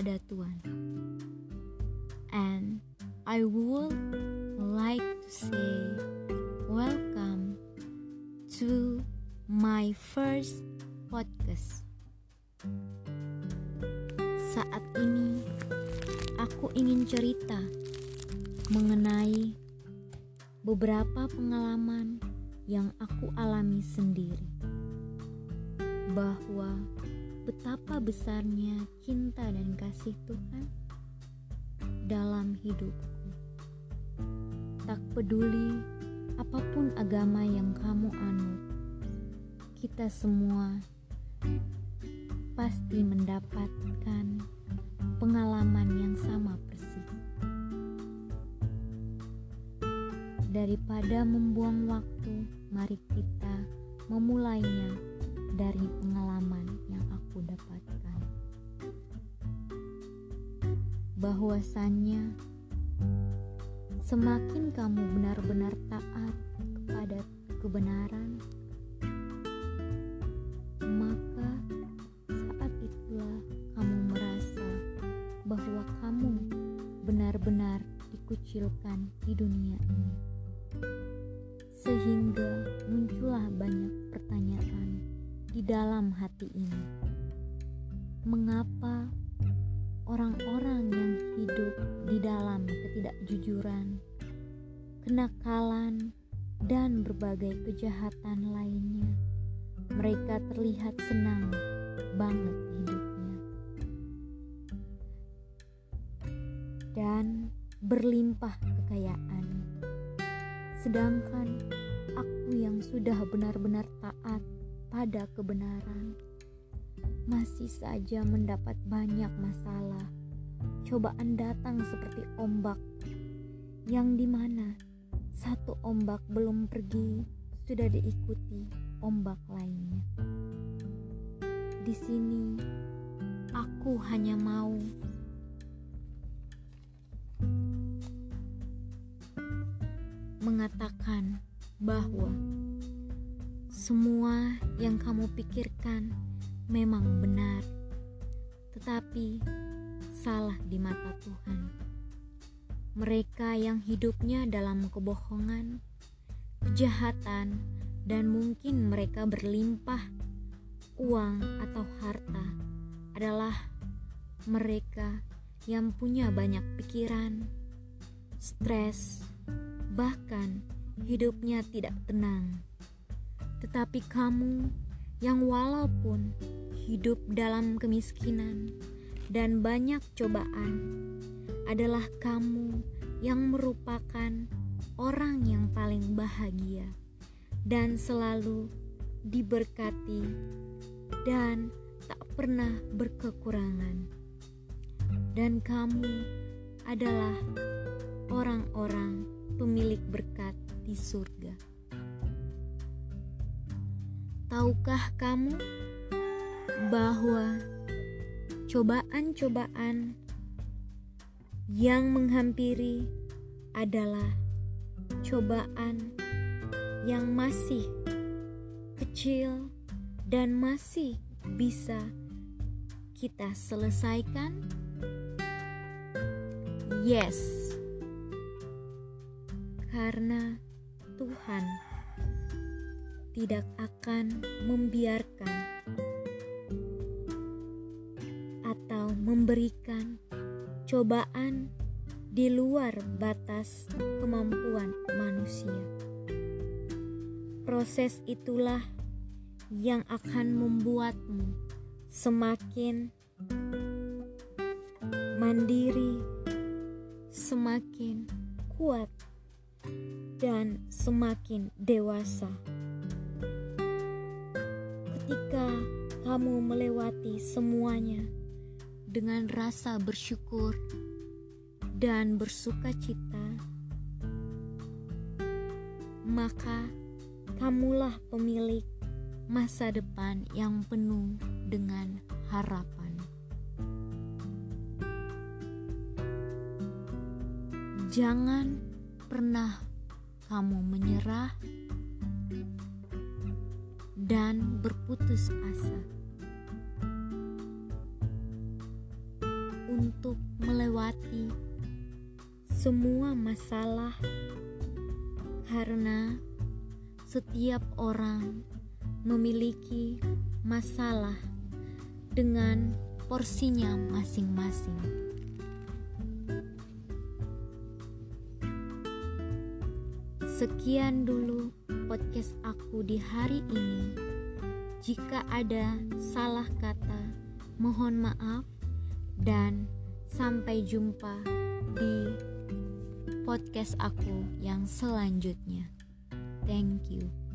Melisa pada Tuhan. And I would like to say welcome to my first podcast. Saat ini aku ingin cerita mengenai beberapa pengalaman yang aku alami sendiri bahwa betapa besarnya cinta dan kasih Tuhan dalam hidupku. Tak peduli apa pun agama yang kamu anut, kita semua pasti mendapatkan pengalaman yang sama persis. Daripada membuang waktu, mari kita memulainya dari pengalaman yang aku dapatkan. Bahwasannya semakin kamu benar-benar taat kepada kebenaran, maka saat itulah kamu merasa bahwa kamu benar-benar dikucilkan di dunia ini. Sehingga muncullah banyak pertanyaan di dalam hati ini. Mengapa orang-orang yang hidup di dalam ketidakjujuran, kenakalan, dan berbagai kejahatan lainnya, mereka terlihat senang banget hidupnya dan berlimpah kekayaan. Sedangkan aku yang sudah benar-benar taat pada kebenaran masih saja mendapat banyak masalah. Cobaan datang seperti ombak, yang di mana satu ombak belum pergi sudah diikuti ombak lainnya. Di sini, aku hanya mau mengatakan bahwa semua yang kamu pikirkan memang benar, tetapi salah di mata Tuhan. Mereka yang hidupnya dalam kebohongan, kejahatan, dan mungkin mereka berlimpah uang atau harta adalah mereka yang punya banyak pikiran, stres, bahkan hidupnya tidak tenang. Tetapi kamu yang walaupun hidup dalam kemiskinan dan banyak cobaan adalah kamu yang merupakan orang yang paling bahagia dan selalu diberkati dan tak pernah berkekurangan. Dan kamu adalah orang-orang pemilik berkat di surga. Tahukah kamu bahwa cobaan-cobaan yang menghampiri adalah cobaan yang masih kecil dan masih bisa kita selesaikan? Yes, karena Tuhan tidak akan membiarkan memberikan cobaan di luar batas kemampuan manusia. Proses itulah yang akan membuatmu semakin mandiri, semakin kuat, dan semakin dewasa ketika kamu melewati semuanya dengan rasa bersyukur dan bersuka cita, maka kamulah pemilik masa depan yang penuh dengan harapan. Jangan pernah kamu menyerah dan berputus asa. Melewati semua masalah, karena setiap orang memiliki masalah dengan porsinya masing-masing. Sekian dulu podcast aku di hari ini. Jika ada salah kata, mohon maaf, dan sampai jumpa di podcast aku yang selanjutnya. Thank you.